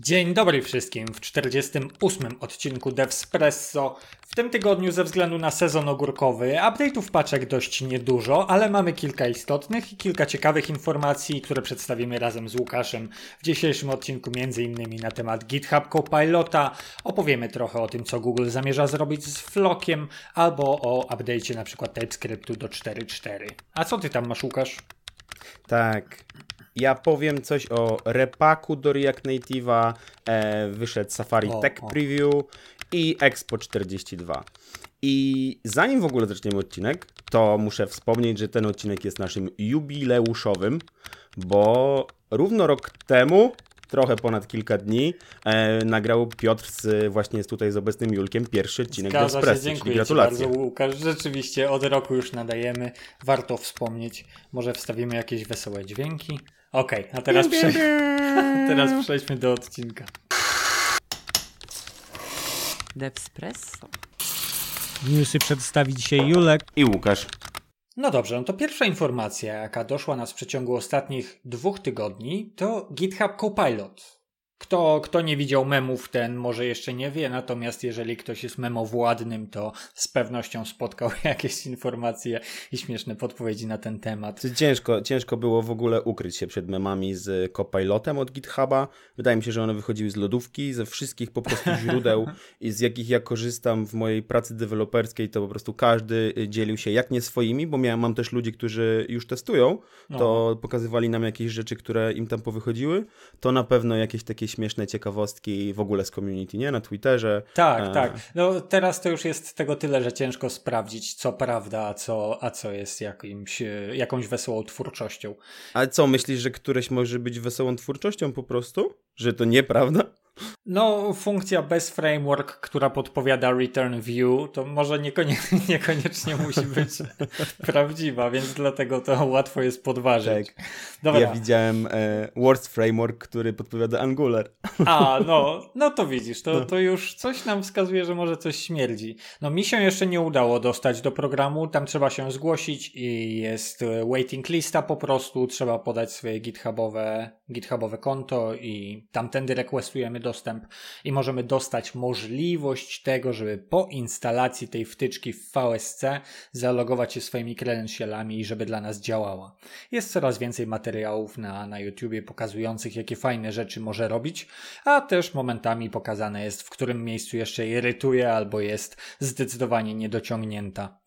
Dzień dobry wszystkim w 48 odcinku Devspresso. W tym tygodniu ze względu na sezon ogórkowy update'ów paczek dość niedużo, ale mamy kilka istotnych i kilka ciekawych informacji, które przedstawimy razem z Łukaszem w dzisiejszym odcinku m.in. na temat GitHub Copilota, opowiemy trochę o tym co Google zamierza zrobić z Flockiem albo o update'cie przykład TypeScriptu do 4.4. A co ty tam masz Łukasz? Tak, ja powiem coś o repaku do React Native'a, e, wyszedł Safari o, Tech o. Preview i Expo 42. I zanim w ogóle zaczniemy odcinek, to muszę wspomnieć, że ten odcinek jest naszym jubileuszowym, bo równo rok temu trochę ponad kilka dni e, nagrał Piotr z, właśnie jest tutaj z obecnym Julkiem pierwszy odcinek Zgadza do Espresso, się, dziękuję gratulacje. bardzo Łukasz, rzeczywiście od roku już nadajemy, warto wspomnieć, może wstawimy jakieś wesołe dźwięki. Okej, okay, a teraz, prze... teraz przejdźmy do odcinka. Devspresso. Newsy przedstawi dzisiaj Julek i Łukasz. No dobrze, no to pierwsza informacja, jaka doszła nas w przeciągu ostatnich dwóch tygodni, to GitHub Copilot. Kto, kto nie widział memów, ten może jeszcze nie wie, natomiast jeżeli ktoś jest memowładnym, to z pewnością spotkał jakieś informacje i śmieszne podpowiedzi na ten temat. Ciężko, ciężko było w ogóle ukryć się przed memami z Copilotem od GitHuba. Wydaje mi się, że one wychodziły z lodówki, ze wszystkich po prostu źródeł, i z jakich ja korzystam w mojej pracy deweloperskiej, to po prostu każdy dzielił się jak nie swoimi, bo miałem, mam też ludzi, którzy już testują, to no. pokazywali nam jakieś rzeczy, które im tam powychodziły, to na pewno jakieś takie śmieszne ciekawostki w ogóle z community, nie? Na Twitterze. Tak, e... tak. No teraz to już jest tego tyle, że ciężko sprawdzić, co prawda, a co, a co jest jakimś, jakąś wesołą twórczością. Ale co, myślisz, że któreś może być wesołą twórczością po prostu? Że to nieprawda? No, funkcja bez framework, która podpowiada return view, to może niekoniecznie, niekoniecznie musi być prawdziwa, więc dlatego to łatwo jest podważyć. Tak. Dobra. Ja widziałem e, worst framework, który podpowiada Angular. A, no, no to widzisz, to, no. to już coś nam wskazuje, że może coś śmierdzi. No, mi się jeszcze nie udało dostać do programu, tam trzeba się zgłosić i jest e, waiting lista po prostu, trzeba podać swoje githubowe, githubowe konto i tamtędy requestujemy dostęp i możemy dostać możliwość tego, żeby po instalacji tej wtyczki w VSC zalogować się swoimi credentialami i żeby dla nas działała. Jest coraz więcej materiałów na, na YouTubie pokazujących, jakie fajne rzeczy może robić, a też momentami pokazane jest, w którym miejscu jeszcze irytuje albo jest zdecydowanie niedociągnięta.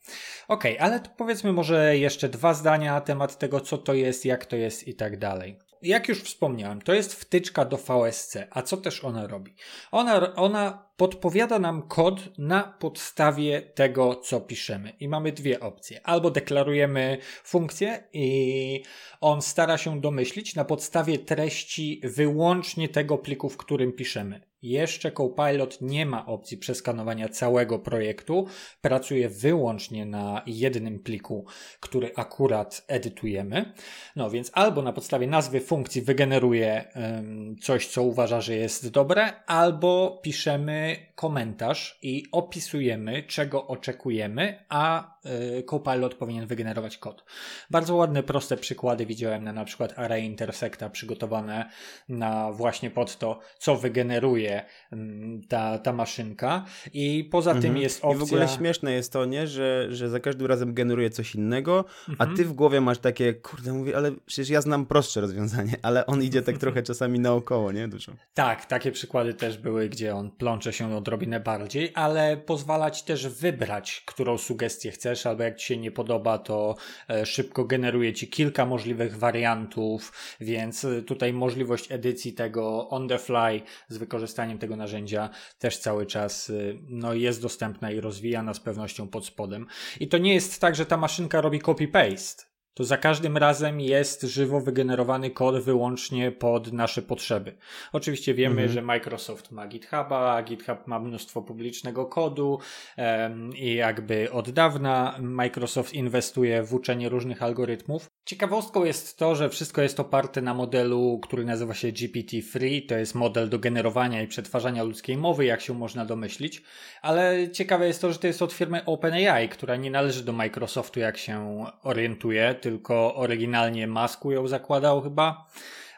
Ok, ale to powiedzmy może jeszcze dwa zdania na temat tego, co to jest, jak to jest i tak dalej jak już wspomniałem, to jest wtyczka do VSC. A co też ona robi? Ona, ona podpowiada nam kod na podstawie tego, co piszemy. I mamy dwie opcje. Albo deklarujemy funkcję i on stara się domyślić na podstawie treści wyłącznie tego pliku, w którym piszemy. Jeszcze Copilot nie ma opcji przeskanowania całego projektu. Pracuje wyłącznie na jednym pliku, który akurat edytujemy. No więc albo na podstawie nazwy funkcji wygeneruje um, coś, co uważa, że jest dobre, albo piszemy komentarz i opisujemy, czego oczekujemy, a Copilot powinien wygenerować kod. Bardzo ładne, proste przykłady widziałem na na przykład Array Intersecta przygotowane na właśnie pod to, co wygeneruje mm, ta, ta maszynka i poza mhm. tym jest opcja... I w ogóle śmieszne jest to, nie, że, że za każdym razem generuje coś innego, mhm. a ty w głowie masz takie, kurde, mówię, ale przecież ja znam prostsze rozwiązanie, ale on idzie tak trochę czasami naokoło, nie? Dużo. Tak, takie przykłady też były, gdzie on plącze się odrobinę bardziej, ale pozwala ci też wybrać, którą sugestię chcesz, albo jak ci się nie podoba, to e, szybko generuje ci kilka możliwych wariantów, więc e, tutaj możliwość edycji tego on the fly z wykorzystaniem tego narzędzia też cały czas e, no, jest dostępna i rozwijana z pewnością pod spodem. I to nie jest tak, że ta maszynka robi copy-paste to za każdym razem jest żywo wygenerowany kod wyłącznie pod nasze potrzeby. Oczywiście wiemy, mhm. że Microsoft ma GitHuba, GitHub ma mnóstwo publicznego kodu um, i jakby od dawna Microsoft inwestuje w uczenie różnych algorytmów. Ciekawostką jest to, że wszystko jest oparte na modelu, który nazywa się GPT-3. To jest model do generowania i przetwarzania ludzkiej mowy, jak się można domyślić. Ale ciekawe jest to, że to jest od firmy OpenAI, która nie należy do Microsoftu, jak się orientuje, tylko oryginalnie Masku ją zakładał chyba.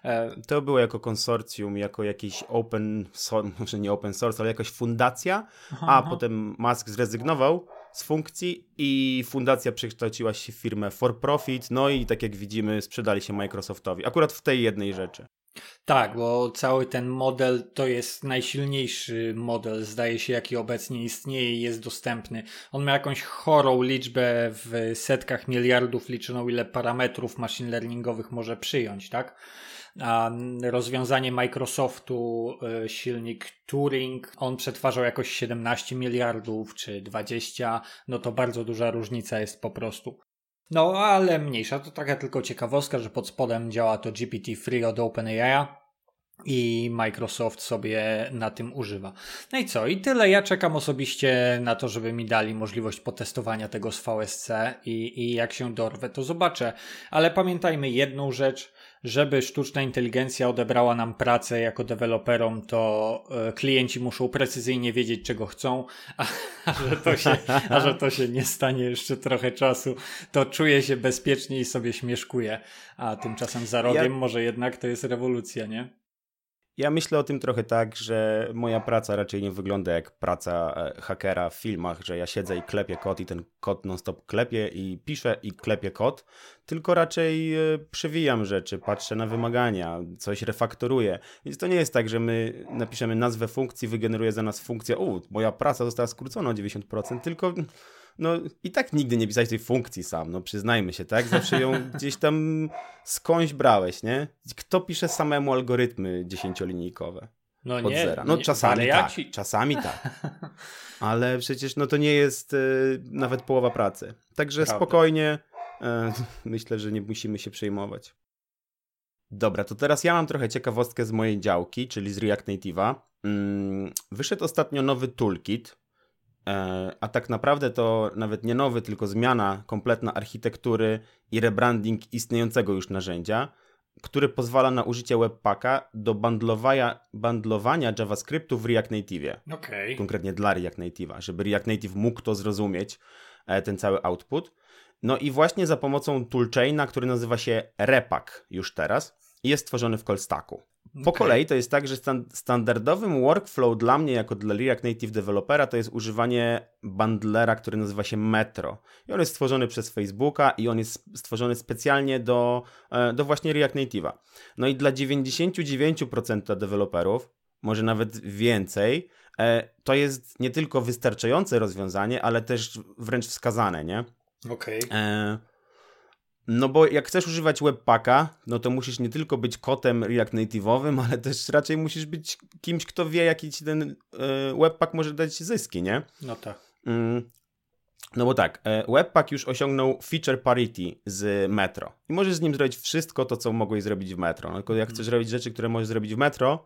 E, to było jako konsorcjum, jako jakiś open, może nie open source, ale jakaś fundacja, aha, a aha. potem Musk zrezygnował z funkcji i fundacja przekształciła się w firmę for profit, no i tak jak widzimy sprzedali się Microsoftowi, akurat w tej jednej rzeczy. Tak, bo cały ten model to jest najsilniejszy model, zdaje się, jaki obecnie istnieje i jest dostępny. On ma jakąś chorą liczbę w setkach miliardów liczoną, ile parametrów machine learningowych może przyjąć, tak? A rozwiązanie Microsoftu, y, silnik Turing, on przetwarzał jakoś 17 miliardów czy 20, no to bardzo duża różnica jest po prostu. No, ale mniejsza, to taka tylko ciekawostka, że pod spodem działa to GPT-3 od OpenAI i Microsoft sobie na tym używa. No i co? I tyle. Ja czekam osobiście na to, żeby mi dali możliwość potestowania tego z VSC i, i jak się dorwę, to zobaczę. Ale pamiętajmy jedną rzecz, żeby sztuczna inteligencja odebrała nam pracę jako deweloperom, to e, klienci muszą precyzyjnie wiedzieć, czego chcą, a, a, że to się, a że to się nie stanie jeszcze trochę czasu, to czuję się bezpiecznie i sobie śmieszkuję. A tymczasem za rogiem ja... może jednak to jest rewolucja, nie? Ja myślę o tym trochę tak, że moja praca raczej nie wygląda jak praca e, hakera w filmach, że ja siedzę i klepię kod i ten kod non-stop klepie i piszę i klepię kod, tylko raczej e, przewijam rzeczy, patrzę na wymagania, coś refaktoruję. Więc to nie jest tak, że my napiszemy nazwę funkcji, wygeneruje za nas funkcja, u, moja praca została skrócona o 90%, tylko no i tak nigdy nie pisałeś tej funkcji sam, no przyznajmy się, tak? Zawsze ją gdzieś tam skądś brałeś, nie? Kto pisze samemu algorytmy dziesięciolinijkowe? No od nie, zera. No nie, czasami tak, ci... czasami tak. Ale przecież no to nie jest y, nawet połowa pracy. Także Prawda. spokojnie y, myślę, że nie musimy się przejmować. Dobra, to teraz ja mam trochę ciekawostkę z mojej działki, czyli z React Native'a. Mm, wyszedł ostatnio nowy toolkit, E, a tak naprawdę to nawet nie nowy, tylko zmiana kompletna architektury i rebranding istniejącego już narzędzia, który pozwala na użycie Webpacka do bandlowania, bandlowania JavaScriptu w React Native. Okay. Konkretnie dla React Native'a, żeby React Native mógł to zrozumieć, e, ten cały output. No i właśnie za pomocą toolchaina, który nazywa się Repack już teraz, jest stworzony w Callstacku. Po okay. kolei to jest tak, że standardowym workflow dla mnie, jako dla React Native Developera, to jest używanie bundlera, który nazywa się Metro. I on jest stworzony przez Facebooka i on jest stworzony specjalnie do, e, do właśnie React Native'a. No i dla 99% deweloperów, może nawet więcej, e, to jest nie tylko wystarczające rozwiązanie, ale też wręcz wskazane, nie? Okej. Okay. No bo jak chcesz używać Webpacka, no to musisz nie tylko być kotem React Native'owym, ale też raczej musisz być kimś, kto wie, jaki ci ten e, Webpack może dać zyski, nie? No tak. Mm, no bo tak, e, Webpack już osiągnął feature parity z Metro i możesz z nim zrobić wszystko to, co mogłeś zrobić w Metro. No, tylko jak chcesz robić rzeczy, które możesz zrobić w Metro,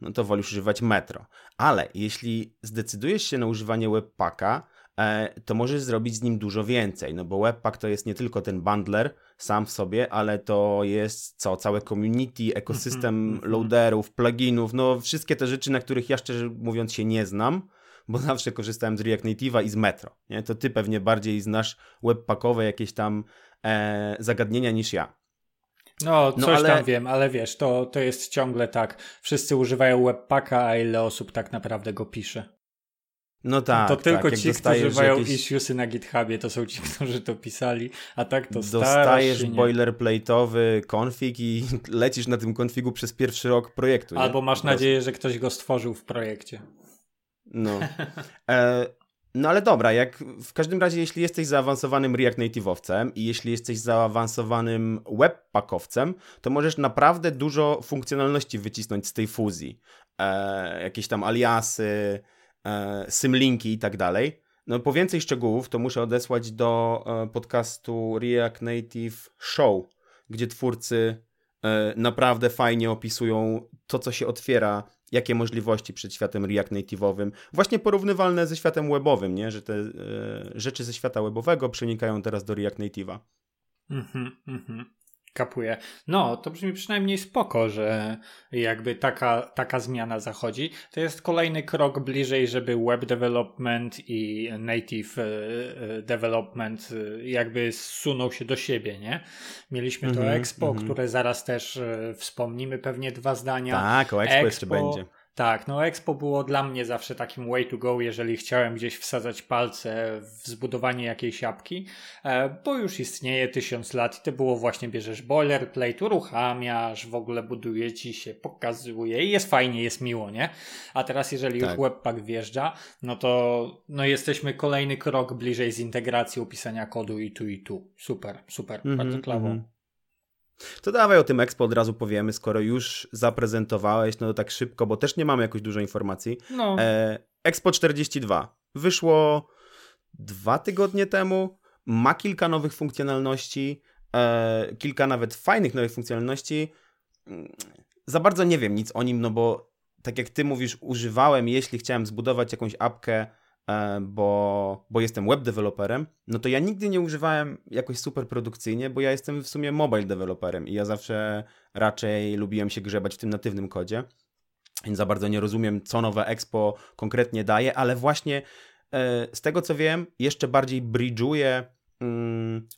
no to wolisz używać Metro. Ale jeśli zdecydujesz się na używanie Webpacka, to możesz zrobić z nim dużo więcej, no bo Webpack to jest nie tylko ten bundler sam w sobie, ale to jest co, całe community, ekosystem mhm, mhm. loaderów, pluginów, no wszystkie te rzeczy, na których ja szczerze mówiąc się nie znam, bo zawsze korzystałem z React Native'a i z Metro, nie? To ty pewnie bardziej znasz webpackowe jakieś tam e, zagadnienia niż ja. No, no coś ale... tam wiem, ale wiesz, to, to jest ciągle tak. Wszyscy używają webpacka, a ile osób tak naprawdę go pisze? No tak. To tylko tak, ci, którzy mają jakieś... issuesy na GitHubie, to są ci, którzy to pisali, a tak to Dostajesz boilerplate'owy config i lecisz na tym konfigu przez pierwszy rok projektu. Nie? Albo masz nadzieję, że ktoś go stworzył w projekcie. No. E, no ale dobra, jak w każdym razie, jeśli jesteś zaawansowanym React Native'owcem i jeśli jesteś zaawansowanym webpackowcem, to możesz naprawdę dużo funkcjonalności wycisnąć z tej fuzji. E, jakieś tam aliasy, symlinki i tak dalej. No po więcej szczegółów to muszę odesłać do e, podcastu React Native Show, gdzie twórcy e, naprawdę fajnie opisują to, co się otwiera, jakie możliwości przed światem React Native'owym, właśnie porównywalne ze światem webowym, nie? że te e, rzeczy ze świata webowego przenikają teraz do React Native'a. Mhm, mhm. Kapuję. No, to brzmi przynajmniej spoko, że jakby taka, taka zmiana zachodzi. To jest kolejny krok bliżej, żeby web development i native e, e, development e, jakby zsunął się do siebie, nie? Mieliśmy to mm -hmm, Expo, mm -hmm. które zaraz też wspomnimy pewnie dwa zdania. Tak, o Expo, Expo jeszcze będzie. Tak, no Expo było dla mnie zawsze takim way to go, jeżeli chciałem gdzieś wsadzać palce w zbudowanie jakiejś apki, e, bo już istnieje tysiąc lat i to było właśnie bierzesz boilerplate, uruchamiasz, w ogóle buduje ci się, pokazuje i jest fajnie, jest miło, nie? A teraz jeżeli tak. już Webpack wjeżdża, no to no jesteśmy kolejny krok bliżej z integracją pisania kodu i tu i tu. Super, super, mm -hmm, bardzo klawo. Mm -hmm. To dawaj o tym Expo od razu powiemy, skoro już zaprezentowałeś, no to tak szybko, bo też nie mamy jakoś dużo informacji. No. E, Expo 42 wyszło dwa tygodnie temu, ma kilka nowych funkcjonalności, e, kilka nawet fajnych nowych funkcjonalności. Za bardzo nie wiem nic o nim, no bo tak jak ty mówisz, używałem, jeśli chciałem zbudować jakąś apkę, bo, bo jestem web developerem, no to ja nigdy nie używałem jakoś super produkcyjnie, bo ja jestem w sumie mobile developerem i ja zawsze raczej lubiłem się grzebać w tym natywnym kodzie. Więc za bardzo nie rozumiem, co nowe Expo konkretnie daje, ale właśnie e, z tego co wiem, jeszcze bardziej bridge'uje mm,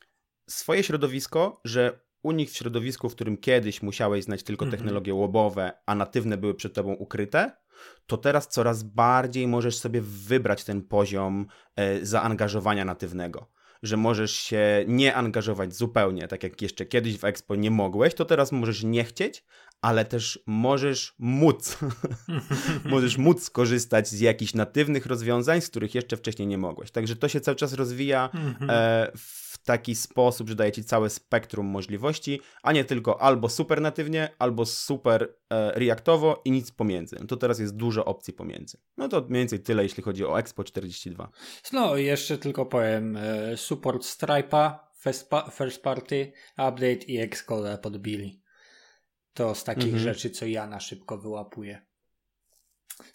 swoje środowisko, że u nich w środowisku, w którym kiedyś musiałeś znać tylko mhm. technologie łobowe, a natywne były przed tobą ukryte, to teraz coraz bardziej możesz sobie wybrać ten poziom e, zaangażowania natywnego. Że możesz się nie angażować zupełnie, tak jak jeszcze kiedyś w Expo nie mogłeś, to teraz możesz nie chcieć, ale też możesz móc. możesz móc skorzystać z jakichś natywnych rozwiązań, z których jeszcze wcześniej nie mogłeś. Także to się cały czas rozwija mhm. e, w taki sposób, że daje ci całe spektrum możliwości, a nie tylko albo super natywnie, albo super e, reaktowo i nic pomiędzy. To teraz jest dużo opcji pomiędzy. No to mniej więcej tyle, jeśli chodzi o Expo 42. No, jeszcze tylko powiem, e, support Stripe'a, first, pa first party, update i Xcode podbili. To z takich mhm. rzeczy, co ja na szybko wyłapuję.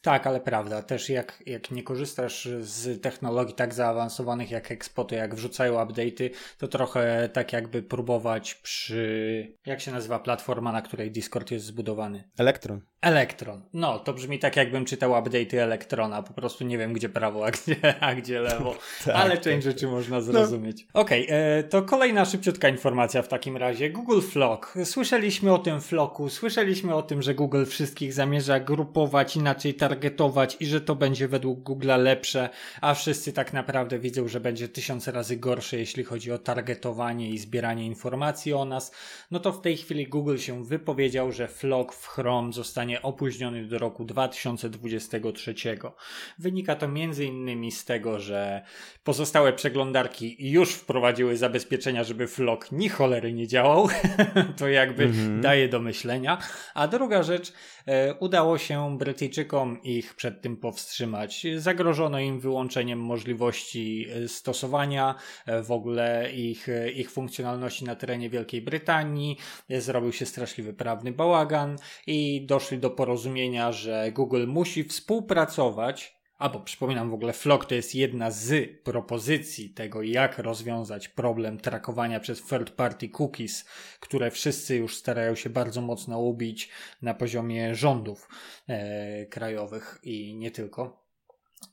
Tak, ale prawda, też jak, jak nie korzystasz z technologii tak zaawansowanych jak Expo, to jak wrzucają update'y, to trochę tak jakby próbować przy, jak się nazywa platforma, na której Discord jest zbudowany? Elektron. Elektron. No, to brzmi tak, jakbym czytał update'y Elektrona. Po prostu nie wiem, gdzie prawo, a gdzie, a gdzie lewo. tak, ale część tak. rzeczy można zrozumieć. No. Okej, okay, e, to kolejna szybciutka informacja w takim razie. Google Flock. Słyszeliśmy o tym Flocku, słyszeliśmy o tym, że Google wszystkich zamierza grupować, inaczej targetować i że to będzie według Google'a lepsze, a wszyscy tak naprawdę widzą, że będzie tysiące razy gorsze, jeśli chodzi o targetowanie i zbieranie informacji o nas. No to w tej chwili Google się wypowiedział, że Flock w Chrome zostanie zostanie opóźniony do roku 2023. Wynika to m.in. z tego, że pozostałe przeglądarki już wprowadziły zabezpieczenia, żeby flock ni cholery nie działał. to jakby mhm. daje do myślenia. A druga rzecz, e, udało się Brytyjczykom ich przed tym powstrzymać. Zagrożono im wyłączeniem możliwości e, stosowania e, w ogóle ich, ich funkcjonalności na terenie Wielkiej Brytanii. Zrobił się straszliwy prawny bałagan i doszli do porozumienia, że Google musi współpracować Albo przypominam w ogóle, Flock to jest jedna z propozycji tego, jak rozwiązać problem trakowania przez third party cookies, które wszyscy już starają się bardzo mocno ubić na poziomie rządów e, krajowych i nie tylko.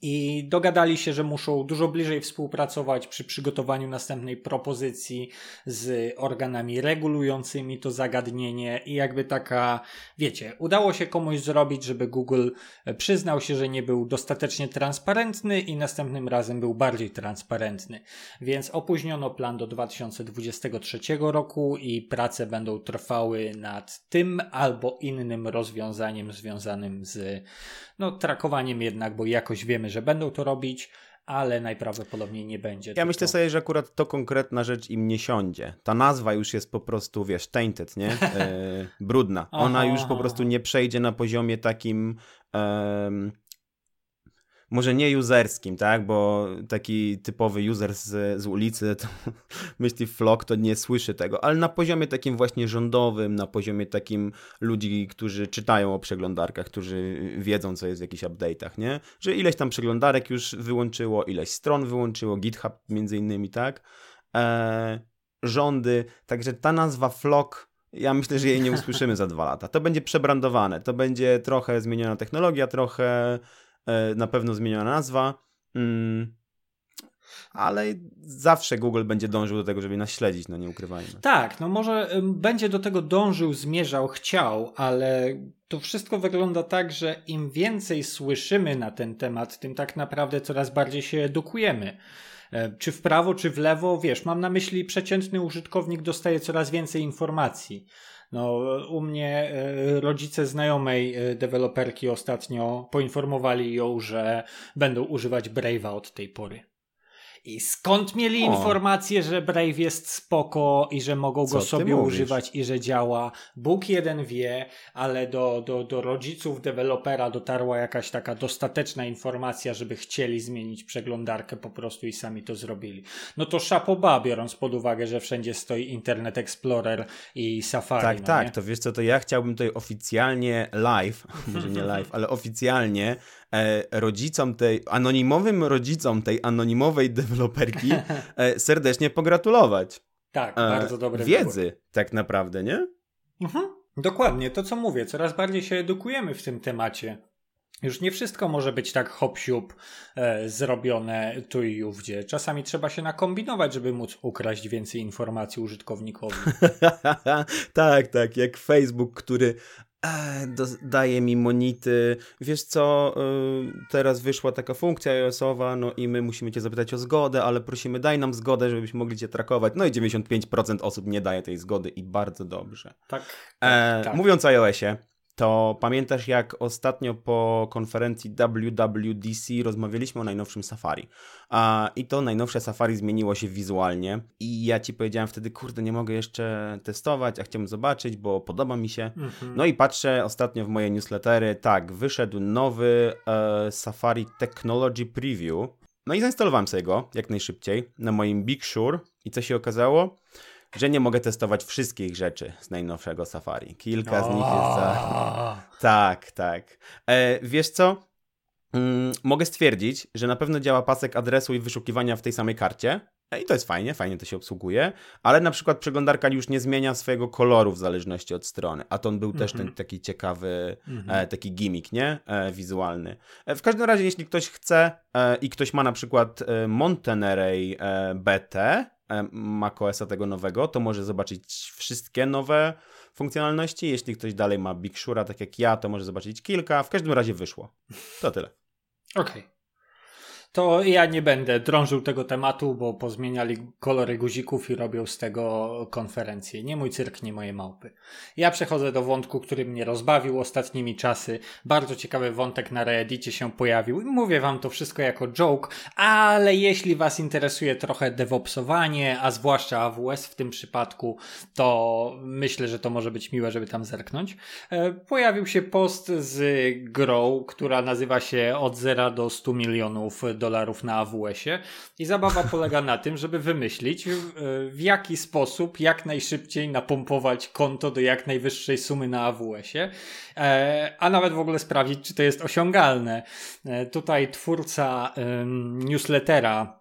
I dogadali się, że muszą dużo bliżej współpracować przy przygotowaniu następnej propozycji z organami regulującymi to zagadnienie i jakby taka, wiecie, udało się komuś zrobić, żeby Google przyznał się, że nie był dostatecznie transparentny i następnym razem był bardziej transparentny. Więc opóźniono plan do 2023 roku i prace będą trwały nad tym albo innym rozwiązaniem związanym z no, trakowaniem jednak, bo jakoś wiemy, że będą to robić, ale najprawdopodobniej nie będzie. Ja tylko... myślę sobie, że akurat to konkretna rzecz im nie siądzie. Ta nazwa już jest po prostu, wiesz, tainted, nie? E, brudna. Ona już po prostu nie przejdzie na poziomie takim może nie userskim, tak, bo taki typowy user z, z ulicy to myśli flock, to nie słyszy tego, ale na poziomie takim właśnie rządowym, na poziomie takim ludzi, którzy czytają o przeglądarkach, którzy wiedzą, co jest w jakichś update'ach, nie, że ileś tam przeglądarek już wyłączyło, ileś stron wyłączyło, GitHub między innymi, tak, e, rządy, także ta nazwa Flock ja myślę, że jej nie usłyszymy za dwa lata. To będzie przebrandowane, to będzie trochę zmieniona technologia, trochę na pewno zmieniona nazwa. Mm, ale zawsze Google będzie dążył do tego, żeby nas śledzić, no nie ukrywajmy. Tak, no może będzie do tego dążył, zmierzał, chciał, ale to wszystko wygląda tak, że im więcej słyszymy na ten temat, tym tak naprawdę coraz bardziej się edukujemy. E, czy w prawo, czy w lewo, wiesz, mam na myśli przeciętny użytkownik dostaje coraz więcej informacji. No, u mnie e, rodzice znajomej e, deweloperki ostatnio poinformowali ją, że będą używać Brave'a od tej pory. I skąd mieli o. informację, że Brave jest spoko i że mogą Co go sobie używać i że działa? Bóg jeden wie, ale do, do, do rodziców dewelopera dotarła jakaś taka dostateczna informacja, żeby chcieli zmienić przeglądarkę po prostu i sami to zrobili. No to szapoba, biorąc pod uwagę, że wszędzie stoi Internet Explorer i Safari. Tak, no tak, nie? to wiesz co, to ja chciałbym tutaj oficjalnie live, może nie live, ale oficjalnie rodzicom tej, anonimowym rodzicom tej anonimowej deweloperki e, serdecznie pogratulować. Tak, e, bardzo dobre Wiedzy, wybór. tak naprawdę, nie? Mhm. Dokładnie, to co mówię, coraz bardziej się edukujemy w tym temacie. Już nie wszystko może być tak hop e, zrobione tu i ówdzie. Czasami trzeba się nakombinować, żeby móc ukraść więcej informacji użytkownikowi. tak, tak, jak Facebook, który e, daje mi monity. Wiesz co, y, teraz wyszła taka funkcja iOS-owa, no i my musimy cię zapytać o zgodę, ale prosimy daj nam zgodę, żebyśmy mogli cię trakować. No i 95% osób nie daje tej zgody i bardzo dobrze. Tak. E, tak, tak. Mówiąc o iOSie, to pamiętasz jak ostatnio po konferencji WWDC rozmawialiśmy o najnowszym Safari. A, I to najnowsze Safari zmieniło się wizualnie i ja ci powiedziałem wtedy, kurde, nie mogę jeszcze testować, a chciałbym zobaczyć, bo podoba mi się. Mhm. No i patrzę ostatnio w moje newslettery, tak, wyszedł nowy e, Safari Technology Preview. No i zainstalowałem sobie go jak najszybciej na moim Big Sur i co się okazało? Że nie mogę testować wszystkich rzeczy z najnowszego Safari. Kilka z nich jest za... Tak, tak. E, wiesz co? Mm, mogę stwierdzić, że na pewno działa pasek adresu i wyszukiwania w tej samej karcie. E, I to jest fajnie, fajnie to się obsługuje, ale na przykład przeglądarka już nie zmienia swojego koloru w zależności od strony, a to on był mm -hmm. też ten mhm. taki ciekawy, mm -hmm. e, taki gimmick, nie? E, wizualny. E, w każdym razie, jeśli ktoś chce e, i ktoś ma na przykład Monterey BT, macOSa tego nowego, to może zobaczyć wszystkie nowe funkcjonalności. Jeśli ktoś dalej ma Big Sura, tak jak ja, to może zobaczyć kilka. W każdym razie wyszło. To tyle. Okej. Okay to ja nie będę drążył tego tematu, bo pozmieniali kolory guzików i robią z tego konferencję. Nie mój cyrk, nie moje małpy. Ja przechodzę do wątku, który mnie rozbawił ostatnimi czasy. Bardzo ciekawy wątek na Reddicie się pojawił. Mówię wam to wszystko jako joke, ale jeśli was interesuje trochę DevOpsowanie, a zwłaszcza AWS w tym przypadku, to myślę, że to może być miłe, żeby tam zerknąć. E, pojawił się post z grą, która nazywa się od 0 do 100 milionów dolarów na AWS-ie i zabawa polega na tym, żeby wymyślić w jaki sposób jak najszybciej napompować konto do jak najwyższej sumy na AWS-ie, e, a nawet w ogóle sprawdzić, czy to jest osiągalne. E, tutaj twórca newslettera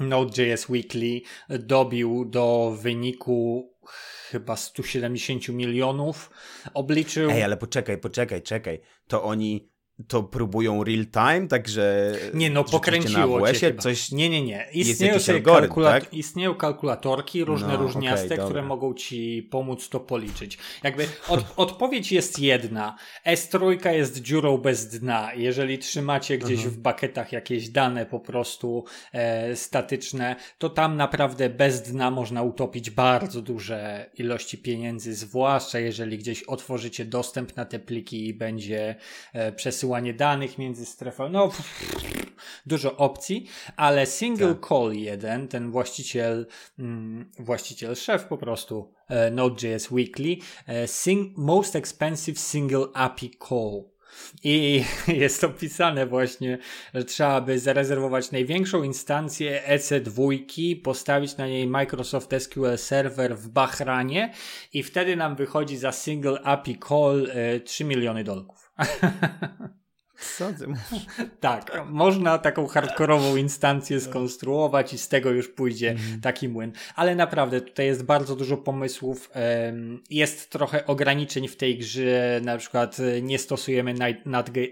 Node.js Weekly dobił do wyniku chyba 170 milionów. Obliczył. Ej, ale poczekaj, poczekaj, czekaj. To oni to próbują real time, także. Nie, no pokręciło cię coś. Nie, nie, nie. Istnieją, sobie kalkula... tak? Istnieją kalkulatorki różne, no, różniaste, okay, które mogą ci pomóc to policzyć. Jakby od, odpowiedź jest jedna. S3 jest dziurą bez dna. Jeżeli trzymacie gdzieś mhm. w bakietach jakieś dane po prostu e, statyczne, to tam naprawdę bez dna można utopić bardzo duże ilości pieniędzy, zwłaszcza jeżeli gdzieś otworzycie dostęp na te pliki i będzie e, przesyłane przesyłanie danych między strefami, no dużo opcji, ale single tak. call jeden, ten właściciel, mm, właściciel, szef po prostu e, Node.js Weekly, e, sing, most expensive single API call. I jest opisane właśnie, że trzeba by zarezerwować największą instancję EC2, postawić na niej Microsoft SQL Server w Bahranie i wtedy nam wychodzi za single API call 3 e, miliony dolków. Co pieniędzy. tak, można taką hardkorową instancję skonstruować i z tego już pójdzie mhm. taki młyn. Ale naprawdę tutaj jest bardzo dużo pomysłów. Jest trochę ograniczeń w tej grze, na przykład e, nie stosujemy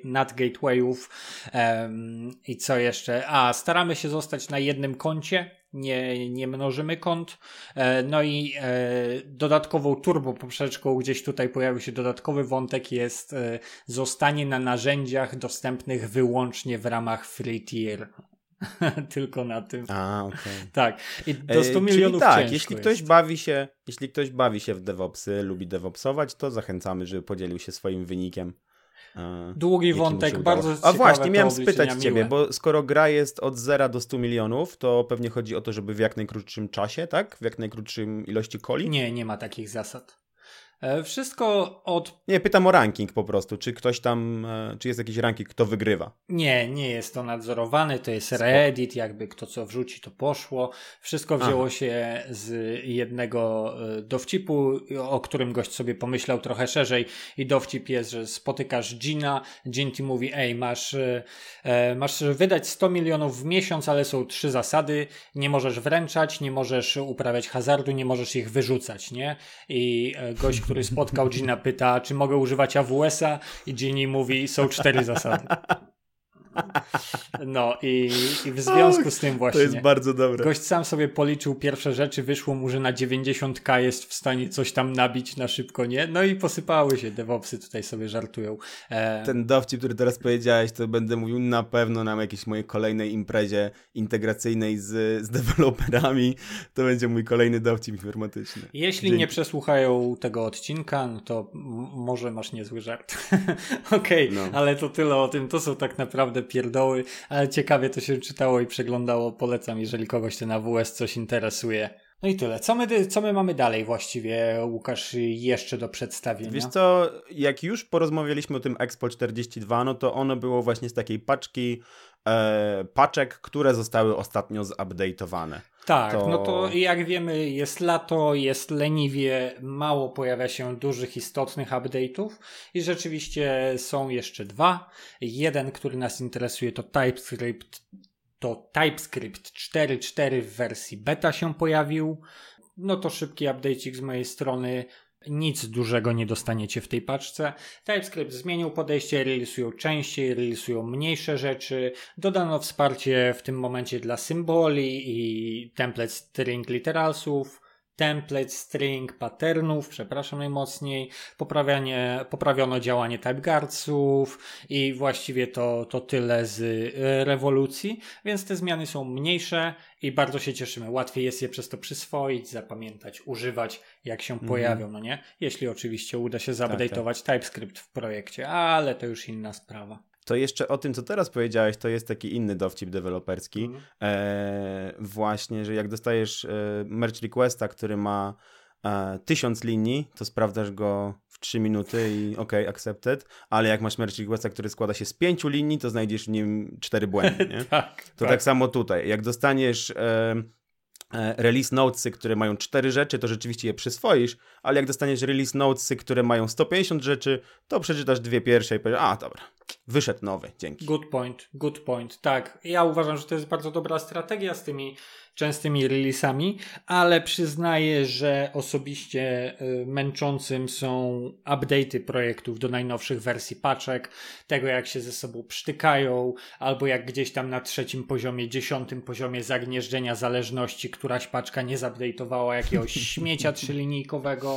NAT gatewayów i co jeszcze? A, staramy się zostać na jednym koncie, nie, nie mnożymy kont. E, no i e, dodatkową turbo poprzeczką, gdzieś tutaj pojawił się dodatkowy wątek, jest e, zostanie na narzędziach dostępnych wyłącznie w ramach free tier. Tylko na tym. A, okej. Okay. Tak. I do 100 milionów tak, jeśli ktoś jest. bawi się, jeśli ktoś bawi się w DevOpsy, lubi DevOpsować, to zachęcamy, żeby podzielił się swoim wynikiem. Długi wątek, bardzo A właśnie, miałem spytać ciebie, bo skoro gra jest od 0 do 100 milionów, to pewnie chodzi o to, żeby w jak najkrótszym czasie, tak? W jak najkrótszym ilości coli? Nie, nie ma takich zasad. E, wszystko od. Nie, pytam o ranking po prostu. Czy ktoś tam, e, czy jest jakiś ranking, kto wygrywa? Nie, nie jest to nadzorowane. To jest Reddit, jakby kto co wrzuci, to poszło. Wszystko wzięło Aha. się z jednego e, dowcipu, o którym gość sobie pomyślał trochę szerzej. I dowcip jest, że spotykasz Gina. Gin ci mówi: Ej, masz, masz wydać 100 milionów w miesiąc, ale są trzy zasady. Nie możesz wręczać, nie możesz uprawiać hazardu, nie możesz ich wyrzucać, nie? I gość, który spotkał Gina, pyta, czy mogę używać AWS-a i Ginny mówi, są cztery zasady. No i, i w związku z tym właśnie. To jest bardzo dobre. Gość sam sobie policzył pierwsze rzeczy, wyszło mu, że na 90k jest w stanie coś tam nabić na szybko, nie? No i posypały się, DevOpsy tutaj sobie żartują. E... Ten dowcip, który teraz powiedziałeś, to będę mówił na pewno na jakiejś mojej kolejnej imprezie integracyjnej z, z deweloperami. To będzie mój kolejny dowcip informatyczny. Jeśli Dzięki. nie przesłuchają tego odcinka, no to może masz niezły żart. Okej, okay, no. ale to tyle o tym. To są tak naprawdę pierdoły, ale ciekawie to się czytało i przeglądało. Polecam, jeżeli kogoś ten AWS coś interesuje. No i tyle. Co my, co my mamy dalej właściwie, Łukasz, jeszcze do przedstawienia? Wiesz co, jak już porozmawialiśmy o tym Expo 42, no to ono było właśnie z takiej paczki e, paczek, które zostały ostatnio zupdate'owane. Tak, to... no to jak wiemy, jest lato, jest leniwie, mało pojawia się dużych, istotnych update'ów i rzeczywiście są jeszcze dwa. Jeden, który nas interesuje, to TypeScript, to TypeScript 4.4 w wersji beta się pojawił. No to szybki update'ik z mojej strony. Nic dużego nie dostaniecie w tej paczce. TypeScript zmienił podejście, relisują częściej, relisują mniejsze rzeczy. Dodano wsparcie w tym momencie dla symboli i template string literalsów template, string, patternów, przepraszam najmocniej, poprawianie, poprawiono działanie typeguardsów i właściwie to, to tyle z e, rewolucji, więc te zmiany są mniejsze i bardzo się cieszymy. Łatwiej jest je przez to przyswoić, zapamiętać, używać, jak się mhm. pojawią, no nie? Jeśli oczywiście uda się zupdate'ować tak, tak. TypeScript w projekcie, ale to już inna sprawa to jeszcze o tym, co teraz powiedziałeś, to jest taki inny dowcip deweloperski. Mm. E, właśnie, że jak dostajesz e, merge requesta, który ma e, tysiąc linii, to sprawdzasz go w 3 minuty i ok, accepted, ale jak masz merge requesta, który składa się z pięciu linii, to znajdziesz w nim cztery błędy, nie? tak, to tak. tak. samo tutaj. Jak dostaniesz e, e, release notesy, które mają cztery rzeczy, to rzeczywiście je przyswoisz, ale jak dostaniesz release notesy, które mają 150 rzeczy, to przeczytasz dwie pierwsze i powiesz, a dobra, wyszedł nowy, dzięki. Good point, good point, tak. Ja uważam, że to jest bardzo dobra strategia z tymi częstymi releasami, ale przyznaję, że osobiście y, męczącym są update'y projektów do najnowszych wersji paczek, tego jak się ze sobą przytykają, albo jak gdzieś tam na trzecim poziomie, dziesiątym poziomie zagnieżdżenia zależności któraś paczka nie zupdate'owała jakiegoś śmiecia trzylinijkowego.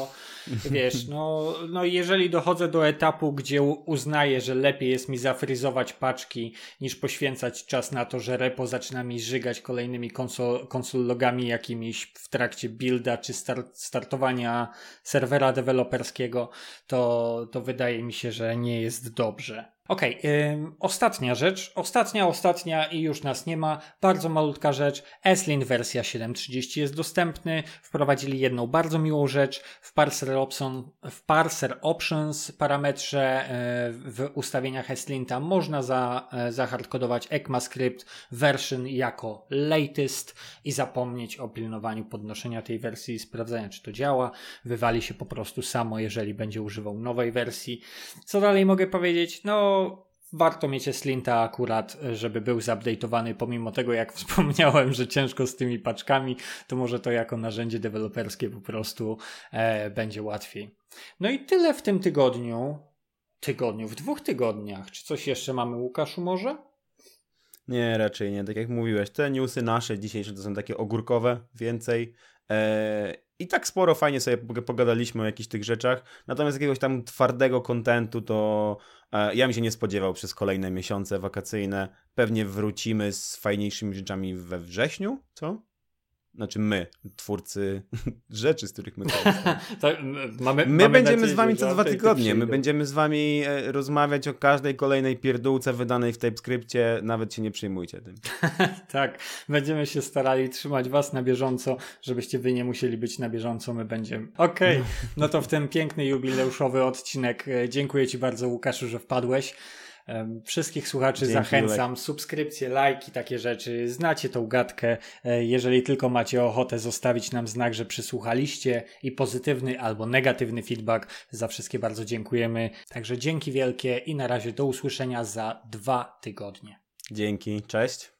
Wiesz, no, no jeżeli dochodzę do etapu, gdzie uznaję, że lepiej jest mi zafryzować paczki, niż poświęcać czas na to, że repo zaczyna mi żygać kolejnymi konsol, konsol logami jakimiś w trakcie builda czy start, startowania serwera deweloperskiego, to, to wydaje mi się, że nie jest dobrze. Okej, okay, ostatnia rzecz, ostatnia, ostatnia i już nas nie ma, bardzo malutka rzecz, Eslin wersja 7.30 jest dostępny, wprowadzili jedną bardzo miłą rzecz, w Parser, Option, w parser Options parametrze e, w ustawieniach Eslinta można za, e, zahardkodować ECMAScript version jako latest i zapomnieć o pilnowaniu podnoszenia tej wersji i sprawdzania czy to działa, wywali się po prostu samo, jeżeli będzie używał nowej wersji. Co dalej mogę powiedzieć? No warto mieć Slinta akurat, żeby był zupdate'owany, pomimo tego, jak wspomniałem, że ciężko z tymi paczkami, to może to jako narzędzie deweloperskie po prostu e, będzie łatwiej. No i tyle w tym tygodniu. Tygodniu, w dwóch tygodniach. Czy coś jeszcze mamy, Łukaszu, może? Nie, raczej nie. Tak jak mówiłeś, te newsy nasze dzisiejsze to są takie ogórkowe, więcej. Eee, I tak sporo fajnie sobie pogadaliśmy o jakichś tych rzeczach. Natomiast jakiegoś tam twardego kontentu to e, ja bym się nie spodziewał przez kolejne miesiące wakacyjne. Pewnie wrócimy z fajniejszymi rzeczami we wrześniu, co? Znaczy my, twórcy rzeczy, z których my tak, mamy, My mamy będziemy nadzieję, z wami co dwa tygodnie. My będziemy z wami e, rozmawiać o każdej kolejnej pierdółce wydanej w TypeScriptie. Nawet się nie przejmujcie tym. tak, będziemy się starali trzymać was na bieżąco, żebyście wy nie musieli być na bieżąco. My będziemy. Okej, okay. no to w ten piękny jubileuszowy odcinek e, dziękuję ci bardzo Łukaszu, że wpadłeś. Wszystkich słuchaczy Dzięki, zachęcam, Julek. subskrypcje, lajki, takie rzeczy. Znacie tą gadkę. E, jeżeli tylko macie ochotę zostawić nam znak, że przysłuchaliście i pozytywny albo negatywny feedback, za wszystkie bardzo dziękujemy. Także dzięki wielkie i na razie do usłyszenia za dwa tygodnie. Dzięki, cześć.